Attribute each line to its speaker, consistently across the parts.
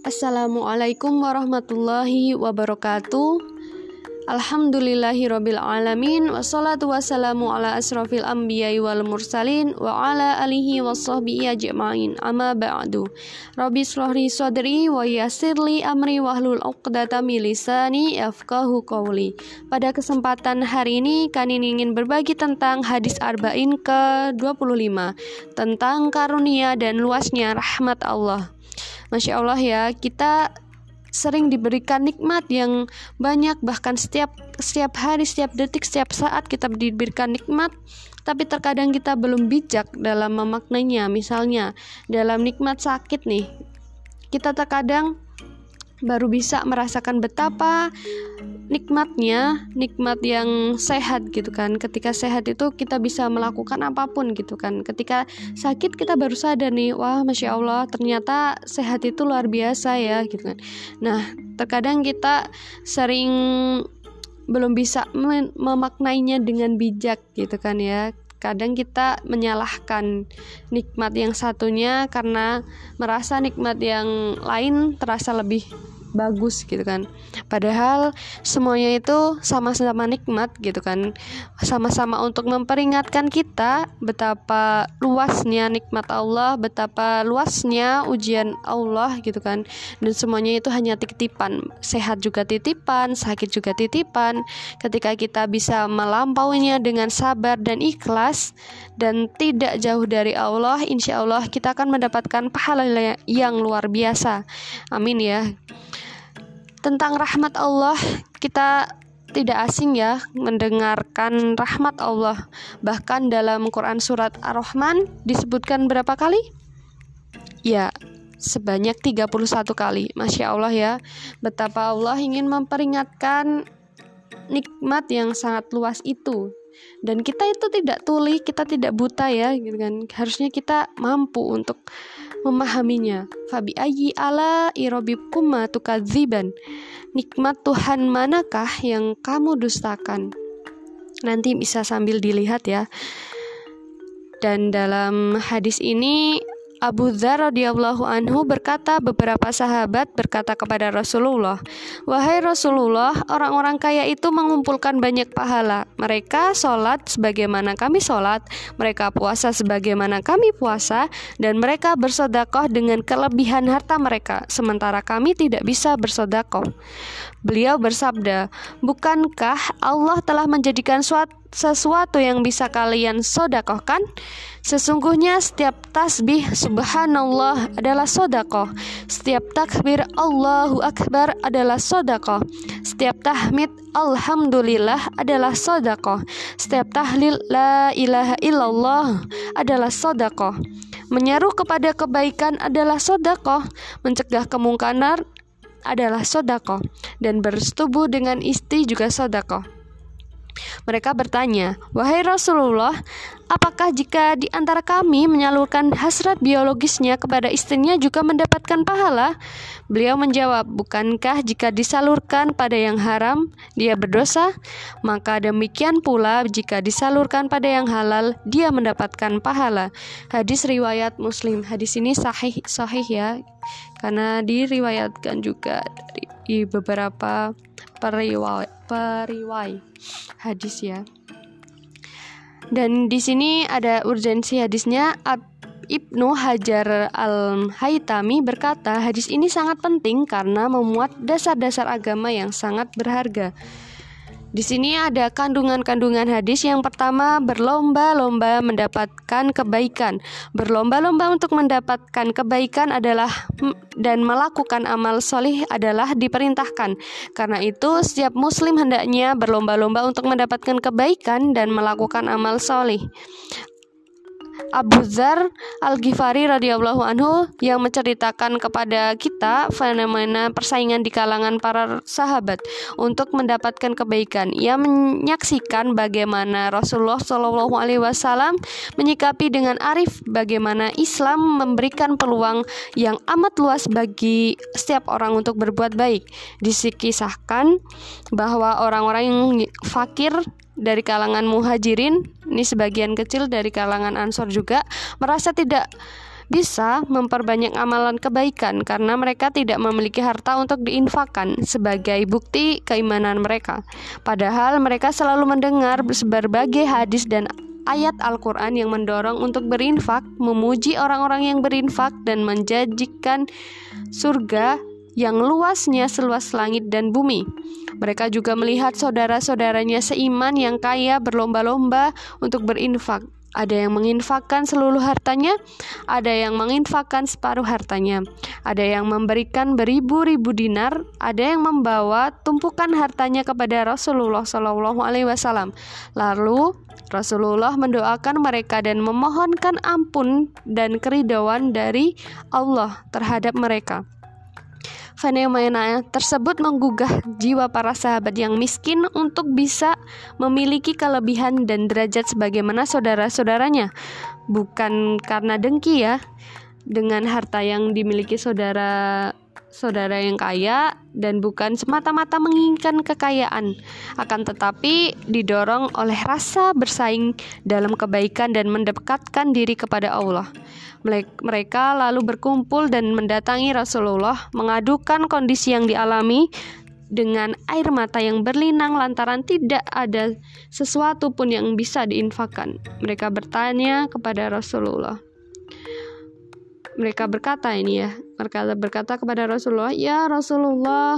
Speaker 1: Assalamualaikum warahmatullahi wabarakatuh. Alhamdulillahirabbil alamin. Wassalatu wassalamu ala asrofil anbiya'i wal mursalin wa ala alihi washabbihi ajma'in. Amma ba'du. Rabbi shrahli sadri wa yassirli amri wahlul 'uqdatam min lisani yafqahu qawli. Pada kesempatan hari ini kami ingin berbagi tentang hadis arba'in ke-25 tentang karunia dan luasnya rahmat Allah Masya Allah ya, kita sering diberikan nikmat yang banyak bahkan setiap setiap hari, setiap detik, setiap saat kita diberikan nikmat tapi terkadang kita belum bijak dalam memaknainya. Misalnya, dalam nikmat sakit nih. Kita terkadang baru bisa merasakan betapa nikmatnya nikmat yang sehat gitu kan. Ketika sehat itu kita bisa melakukan apa pun gitu kan. Ketika sakit kita baru sadar nih wah masya Allah ternyata sehat itu luar biasa ya gitu kan. Nah terkadang kita sering belum bisa memaknainya dengan bijak gitu kan ya. Kadang kita menyalahkan nikmat yang satunya karena merasa nikmat yang lain terasa lebih bagus gitu kan. Padahal semuanya itu sama-sama nikmat gitu kan. Sama-sama untuk memperingatkan kita betapa luasnya nikmat Allah betapa luasnya ujian Allah gitu kan. Dan semuanya itu hanya titipan. Sehat juga titipan sakit juga titipan. Ketika kita bisa melampauinya dengan sabar dan ikhlas dan tidak jauh dari Allah insya Allah kita akan mendapatkan pahala yang luar biasa amin ya tentang rahmat Allah kita tidak asing ya mendengarkan rahmat Allah. Bahkan dalam Quran surat Ar-Rahman disebutkan berapa kali? Ya, sebanyak 31 kali. Masya Allah ya, betapa Allah ingin memperingatkan nikmat yang sangat luas itu. Dan kita itu tidak tuli, kita tidak buta ya, gitu kan. Harusnya kita mampu untuk memahaminya. Fabi ayi ala irobikum tukadziban. Nikmat Tuhan manakah yang kamu dustakan? Nanti bisa sambil dilihat ya. Dan dalam hadis ini Abu Dzar radhiyallahu anhu berkata beberapa sahabat berkata kepada Rasulullah, "Wahai Rasulullah, orang-orang kaya itu mengumpulkan banyak pahala. Mereka sholat sebagaimana kami sholat, mereka puasa sebagaimana kami puasa, dan mereka bersodakoh dengan kelebihan harta mereka, sementara kami tidak bisa bersodakoh." Beliau bersabda, "Bukankah Allah telah menjadikan suatu sesuatu yang bisa kalian sodakohkan? Sesungguhnya setiap tasbih subhanallah adalah sodakoh. Setiap takbir Allahu Akbar adalah sodakoh. Setiap tahmid Alhamdulillah adalah sodakoh. Setiap tahlil La ilaha illallah adalah sodakoh. Menyeru kepada kebaikan adalah sodakoh. Mencegah kemungkaran adalah sodakoh. Dan bersetubuh dengan istri juga sodakoh mereka bertanya, "Wahai Rasulullah, apakah jika di antara kami menyalurkan hasrat biologisnya kepada istrinya juga mendapatkan pahala?" Beliau menjawab, "Bukankah jika disalurkan pada yang haram, dia berdosa? Maka demikian pula jika disalurkan pada yang halal, dia mendapatkan pahala." Hadis riwayat Muslim. Hadis ini sahih sahih ya. Karena diriwayatkan juga dari beberapa periwai periwai hadis ya. Dan di sini ada urgensi hadisnya Ibnu Hajar Al-Haytami berkata, hadis ini sangat penting karena memuat dasar-dasar agama yang sangat berharga. Di sini ada kandungan-kandungan hadis. Yang pertama, berlomba-lomba mendapatkan kebaikan. Berlomba-lomba untuk mendapatkan kebaikan adalah dan melakukan amal solih adalah diperintahkan. Karena itu, setiap muslim hendaknya berlomba-lomba untuk mendapatkan kebaikan dan melakukan amal solih. Abu Zar Al-Ghifari radhiyallahu anhu yang menceritakan kepada kita fenomena persaingan di kalangan para sahabat untuk mendapatkan kebaikan. Ia menyaksikan bagaimana Rasulullah Shallallahu alaihi wasallam menyikapi dengan arif bagaimana Islam memberikan peluang yang amat luas bagi setiap orang untuk berbuat baik. Disikisahkan bahwa orang-orang yang fakir dari kalangan muhajirin, ini sebagian kecil dari kalangan ansor juga merasa tidak bisa memperbanyak amalan kebaikan karena mereka tidak memiliki harta untuk diinfakkan sebagai bukti keimanan mereka. Padahal mereka selalu mendengar berbagai hadis dan ayat Al-Quran yang mendorong untuk berinfak, memuji orang-orang yang berinfak, dan menjanjikan surga yang luasnya seluas langit dan bumi. Mereka juga melihat saudara-saudaranya seiman yang kaya berlomba-lomba untuk berinfak. Ada yang menginfakkan seluruh hartanya, ada yang menginfakkan separuh hartanya, ada yang memberikan beribu-ribu dinar, ada yang membawa tumpukan hartanya kepada Rasulullah Shallallahu Alaihi Wasallam. Lalu Rasulullah mendoakan mereka dan memohonkan ampun dan keridhaan dari Allah terhadap mereka. Fenomena tersebut menggugah jiwa para sahabat yang miskin untuk bisa memiliki kelebihan dan derajat sebagaimana saudara-saudaranya. Bukan karena dengki ya, dengan harta yang dimiliki saudara saudara yang kaya dan bukan semata-mata menginginkan kekayaan, akan tetapi didorong oleh rasa bersaing dalam kebaikan dan mendekatkan diri kepada Allah. Mereka lalu berkumpul dan mendatangi Rasulullah, mengadukan kondisi yang dialami dengan air mata yang berlinang lantaran tidak ada sesuatu pun yang bisa diinfakkan. Mereka bertanya kepada Rasulullah, mereka berkata ini ya. Mereka berkata kepada Rasulullah ya Rasulullah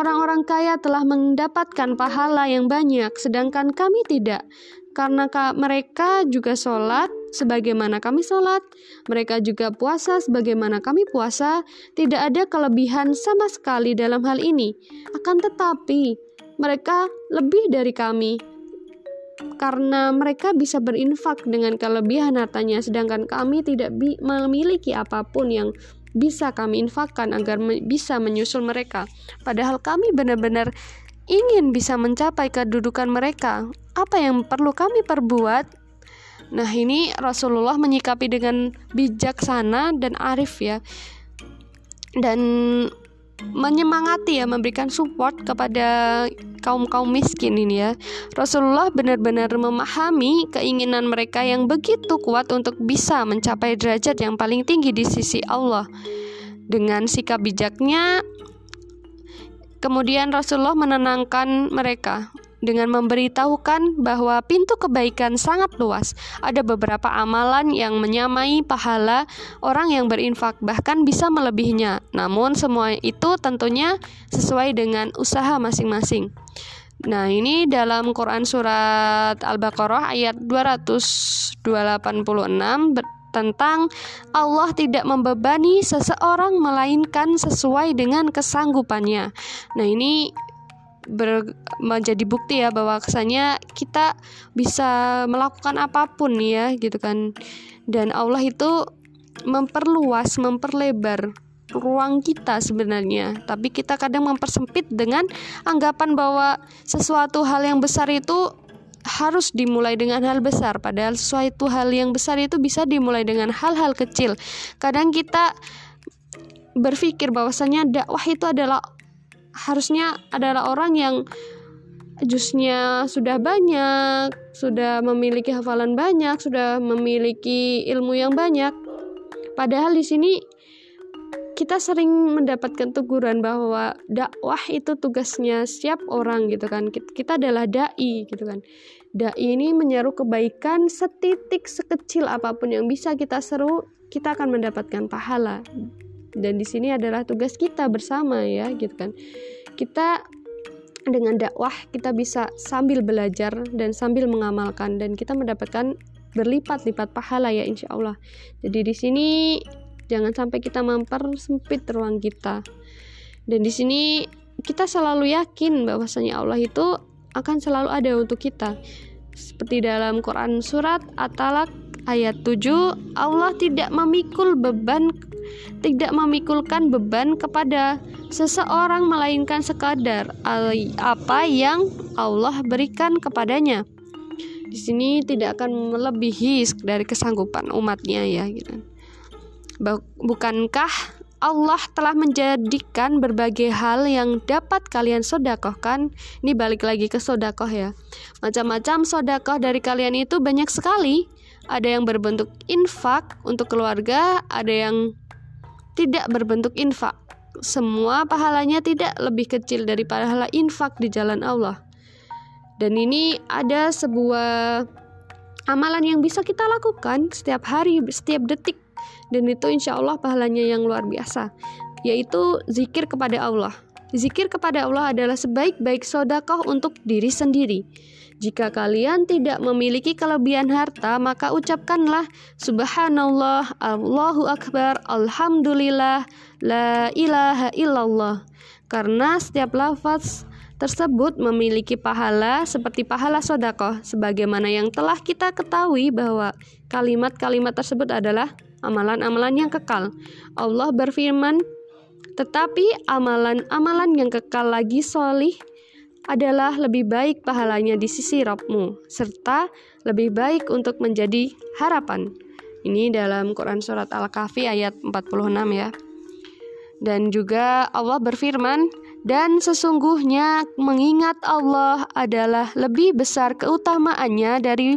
Speaker 1: orang-orang kaya telah mendapatkan pahala yang banyak sedangkan kami tidak. Karena mereka juga sholat sebagaimana kami sholat mereka juga puasa sebagaimana kami puasa tidak ada kelebihan sama sekali dalam hal ini. Akan tetapi mereka lebih dari kami karena mereka bisa berinfak dengan kelebihan hartanya sedangkan kami tidak memiliki apa pun yang bisa kami infakkan agar me bisa menyusul mereka. Padahal kami benar-benar ingin bisa mencapai kedudukan mereka. Apa yang perlu kami perbuat? Nah ini Rasulullah menyikapi dengan bijaksana dan arif ya. Dan menyemangati ya memberikan support kepada kaum-kaum miskin ini ya. Rasulullah benar-benar memahami keinginan mereka yang begitu kuat untuk bisa mencapai derajat yang paling tinggi di sisi Allah. Dengan sikap bijaknya kemudian Rasulullah menenangkan mereka dengan memberitahukan bahwa pintu kebaikan sangat luas. Ada beberapa amalan yang menyamai pahala orang yang berinfak, bahkan bisa melebihinya. Namun, semua itu tentunya sesuai dengan usaha masing-masing. Nah, ini dalam Quran surat Al-Baqarah ayat 286 tentang Allah tidak membebani seseorang melainkan sesuai dengan kesanggupannya. Nah, ini ber, menjadi bukti ya bahwa kesannya kita bisa melakukan apa pun ya gitu kan. Dan Allah itu memperluas memperlebar ruang kita sebenarnya. Tapi kita kadang mempersempit dengan anggapan bahwa sesuatu hal yang besar itu harus dimulai dengan hal besar. Padahal sesuatu hal yang besar itu bisa dimulai dengan hal-hal kecil. Kadang kita berpikir bahwasanya dakwah itu adalah harusnya adalah orang yang jusnya sudah banyak, sudah memiliki hafalan banyak, sudah memiliki ilmu yang banyak. Padahal di sini kita sering mendapatkan teguran bahwa dakwah itu tugasnya siap orang gitu kan. Kita adalah dai gitu kan. Dai ini menyeru kebaikan setitik sekecil apa pun yang bisa kita seru, kita akan mendapatkan pahala dan di sini adalah tugas kita bersama ya gitu kan. Kita dengan dakwah kita bisa sambil belajar dan sambil mengamalkan dan kita mendapatkan berlipat-lipat pahala ya insya Allah. Jadi di sini jangan sampai kita mempersempit ruang kita. Dan di sini kita selalu yakin bahwasanya Allah itu akan selalu ada untuk kita. Seperti dalam Quran surat At-Talaq ayat 7 Allah tidak memikul beban tidak memikulkan beban kepada seseorang melainkan sekadar apa yang Allah berikan kepadanya. Di sini tidak akan melebihi dari kesanggupan umatnya ya gitu. Bukankah Allah telah menjadikan berbagai hal yang dapat kalian sodakohkan Ini balik lagi ke sodakoh ya Macam-macam sodakoh dari kalian itu banyak sekali ada yang berbentuk infak untuk keluarga, ada yang tidak berbentuk infak. Semua pahalanya tidak lebih kecil dari pahala infak di jalan Allah. Dan ini ada sebuah amalan yang bisa kita lakukan setiap hari, setiap detik. Dan itu insya Allah pahalanya yang luar biasa, yaitu zikir kepada Allah. Zikir kepada Allah adalah sebaik-baik sodakoh untuk diri sendiri. Jika kalian tidak memiliki kelebihan harta, maka ucapkanlah Subhanallah, Allahu Akbar, Alhamdulillah, La ilaha illallah. Karena setiap lafaz tersebut memiliki pahala seperti pahala sodakoh, sebagaimana yang telah kita ketahui bahwa kalimat-kalimat tersebut adalah amalan-amalan yang kekal. Allah berfirman, tetapi amalan-amalan yang kekal lagi solih adalah lebih baik pahalanya di sisi Rabbmu, serta lebih baik untuk menjadi harapan. Ini dalam Quran Surat Al-Kahfi ayat 46 ya. Dan juga Allah berfirman, dan sesungguhnya mengingat Allah adalah lebih besar keutamaannya dari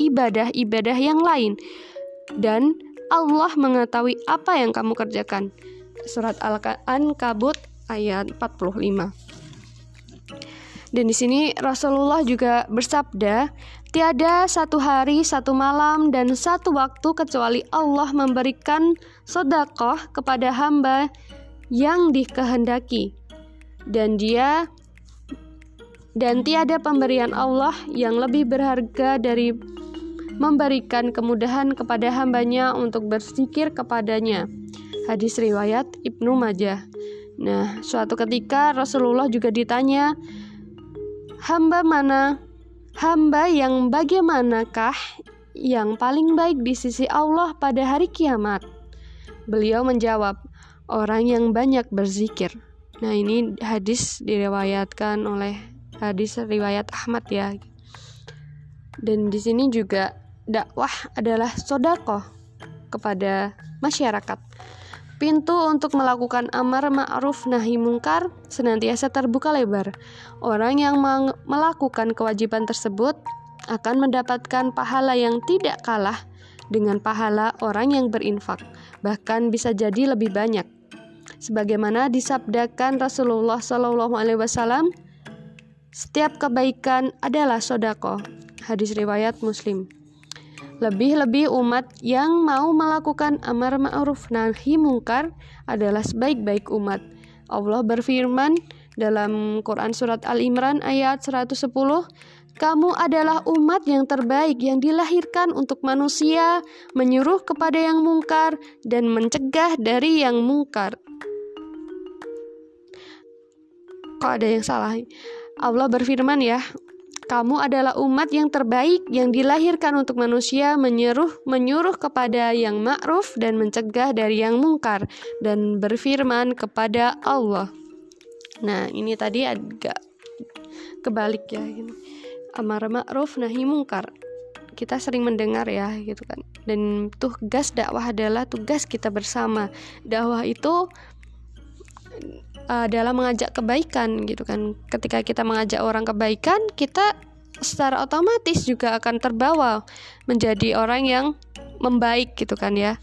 Speaker 1: ibadah-ibadah yang lain. Dan Allah mengetahui apa yang kamu kerjakan. Surat Al-Ankabut ayat 45. Dan di sini Rasulullah juga bersabda, tiada satu hari, satu malam, dan satu waktu kecuali Allah memberikan sodakoh kepada hamba yang dikehendaki. Dan dia dan tiada pemberian Allah yang lebih berharga dari memberikan kemudahan kepada hambanya untuk berzikir kepadanya. Hadis riwayat Ibnu Majah. Nah, suatu ketika Rasulullah juga ditanya, hamba mana? Hamba yang bagaimanakah yang paling baik di sisi Allah pada hari kiamat? Beliau menjawab, orang yang banyak berzikir. Nah, ini hadis diriwayatkan oleh hadis riwayat Ahmad ya. Dan di sini juga dakwah adalah sodako kepada masyarakat. Pintu untuk melakukan amar ma'ruf nahi mungkar senantiasa terbuka lebar. Orang yang melakukan kewajiban tersebut akan mendapatkan pahala yang tidak kalah dengan pahala orang yang berinfak, bahkan bisa jadi lebih banyak. Sebagaimana disabdakan Rasulullah Shallallahu Alaihi Wasallam, setiap kebaikan adalah sodako. Hadis riwayat Muslim. Lebih-lebih umat yang mau melakukan amar ma'ruf nahi mungkar adalah sebaik-baik umat. Allah berfirman dalam Quran surat Al-Imran ayat 110, kamu adalah umat yang terbaik yang dilahirkan untuk manusia, menyuruh kepada yang mungkar dan mencegah dari yang mungkar. Kok ada yang salah? Allah berfirman ya, kamu adalah umat yang terbaik yang dilahirkan untuk manusia menyuruh menyuruh kepada yang ma'ruf dan mencegah dari yang mungkar dan berfirman kepada Allah. Nah, ini tadi agak kebalik ya ini. Amar ma'ruf nahi mungkar. Kita sering mendengar ya gitu kan. Dan tugas dakwah adalah tugas kita bersama. Dakwah itu adalah mengajak kebaikan gitu kan. Ketika kita mengajak orang kebaikan, kita secara otomatis juga akan terbawa menjadi orang yang membaik gitu kan ya.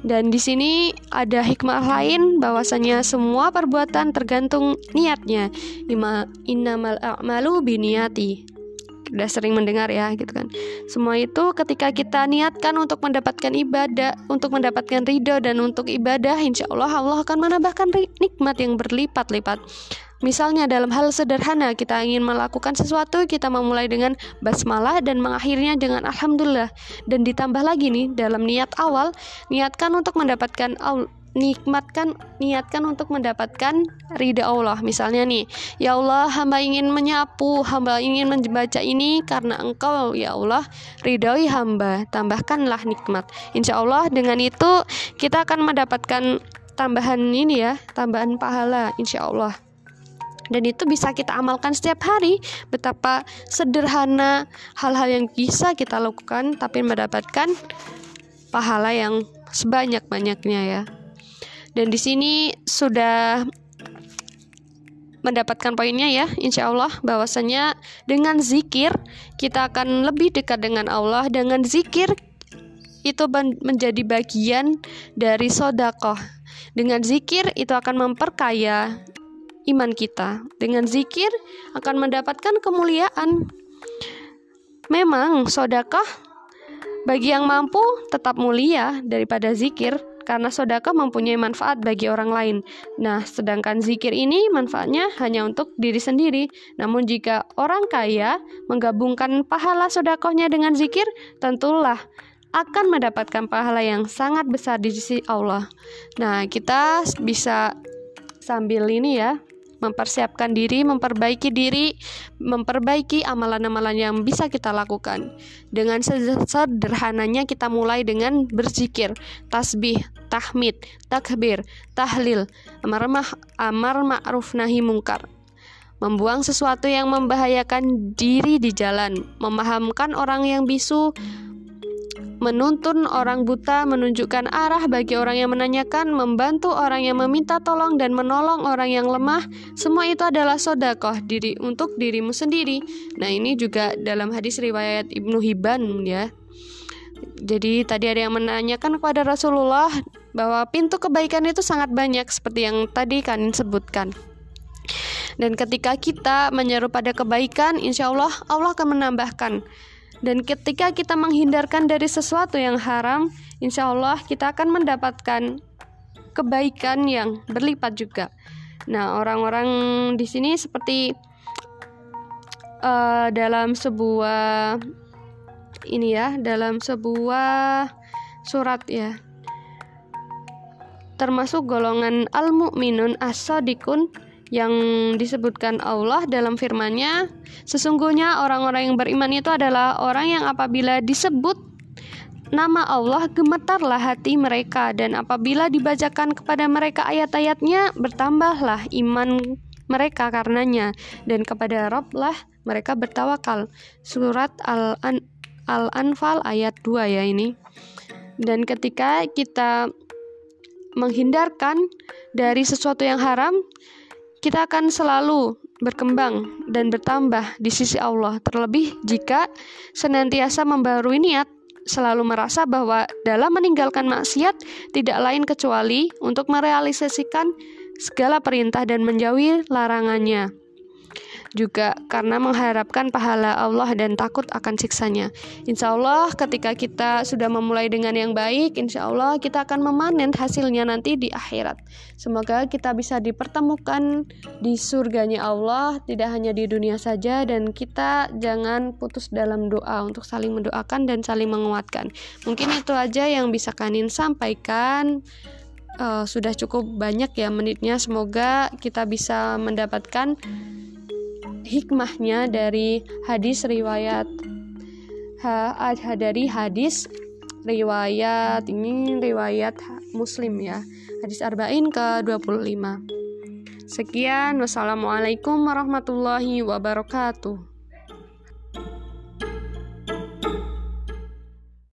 Speaker 1: Dan di sini ada hikmah lain bahwasanya semua perbuatan tergantung niatnya. Innamal a'malu biniyati udah sering mendengar ya gitu kan. Semua itu ketika kita niatkan untuk mendapatkan ibadah untuk mendapatkan ridho dan untuk ibadah insya Allah Allah akan menambahkan nikmat yang berlipat-lipat. Misalnya dalam hal sederhana kita ingin melakukan sesuatu kita memulai dengan basmalah dan mengakhirinya dengan alhamdulillah. Dan ditambah lagi nih dalam niat awal niatkan untuk mendapatkan nikmatkan niatkan untuk mendapatkan ridha Allah. Misalnya nih ya Allah hamba ingin menyapu hamba ingin membaca ini karena engkau ya Allah ridhoi hamba. Tambahkanlah nikmat. Insya Allah dengan itu kita akan mendapatkan tambahan ini ya tambahan pahala insya Allah. Dan itu bisa kita amalkan setiap hari. Betapa sederhana hal-hal yang bisa kita lakukan tapi mendapatkan pahala yang sebanyak-banyaknya ya dan di sini sudah mendapatkan poinnya ya insya Allah. Bahwasanya dengan zikir kita akan lebih dekat dengan Allah. Dengan zikir itu menjadi bagian dari sodakoh. Dengan zikir itu akan memperkaya iman kita. Dengan zikir akan mendapatkan kemuliaan. Memang sodakoh bagi yang mampu tetap mulia daripada zikir karena sodakah mempunyai manfaat bagi orang lain. Nah, sedangkan zikir ini manfaatnya hanya untuk diri sendiri. Namun jika orang kaya menggabungkan pahala sodakohnya dengan zikir, tentulah akan mendapatkan pahala yang sangat besar di sisi Allah. Nah, kita bisa sambil ini ya, mempersiapkan diri, memperbaiki diri, memperbaiki amalan-amalan yang bisa kita lakukan. Dengan sederhananya kita mulai dengan berzikir, tasbih, tahmid, takbir, tahlil, amar, amar ma'ruf nahi mungkar. Membuang sesuatu yang membahayakan diri di jalan, memahamkan orang yang bisu, menuntun orang buta, menunjukkan arah bagi orang yang menanyakan, membantu orang yang meminta tolong dan menolong orang yang lemah, semua itu adalah sodakoh diri untuk dirimu sendiri. Nah ini juga dalam hadis riwayat Ibnu Hibban ya. Jadi tadi ada yang menanyakan kepada Rasulullah bahwa pintu kebaikan itu sangat banyak seperti yang tadi kan sebutkan. Dan ketika kita menyeru pada kebaikan, insya Allah Allah akan menambahkan dan ketika kita menghindarkan dari sesuatu yang haram, insya Allah kita akan mendapatkan kebaikan yang berlipat juga. Nah, orang-orang di sini seperti uh, dalam sebuah ini ya, dalam sebuah surat ya. Termasuk golongan al-mu'minun as-sadiqun yang disebutkan Allah dalam firman-Nya, sesungguhnya orang-orang yang beriman itu adalah orang yang apabila disebut nama Allah gemetarlah hati mereka dan apabila dibacakan kepada mereka ayat-ayatnya bertambahlah iman mereka karenanya dan kepada Rabb lah mereka bertawakal. Surat Al-An Al-Anfal ayat 2 ya ini. Dan ketika kita menghindarkan dari sesuatu yang haram, kita akan selalu berkembang dan bertambah di sisi Allah, terlebih jika senantiasa membarui niat, selalu merasa bahwa dalam meninggalkan maksiat tidak lain kecuali untuk merealisasikan segala perintah dan menjauhi larangannya juga karena mengharapkan pahala Allah dan takut akan siksanya. Insya Allah ketika kita sudah memulai dengan yang baik, insya Allah kita akan memanen hasilnya nanti di akhirat. Semoga kita bisa dipertemukan di surganya Allah, tidak hanya di dunia saja, dan kita jangan putus dalam doa untuk saling mendoakan dan saling menguatkan. Mungkin itu aja yang bisa Kanin sampaikan. Uh, sudah cukup banyak ya menitnya. Semoga kita bisa mendapatkan hikmahnya dari hadis riwayat. Ha, dari hadis riwayat ini riwayat muslim ya. Hadis arba'in ke 25 sekian wassalamualaikum warahmatullahi wabarakatuh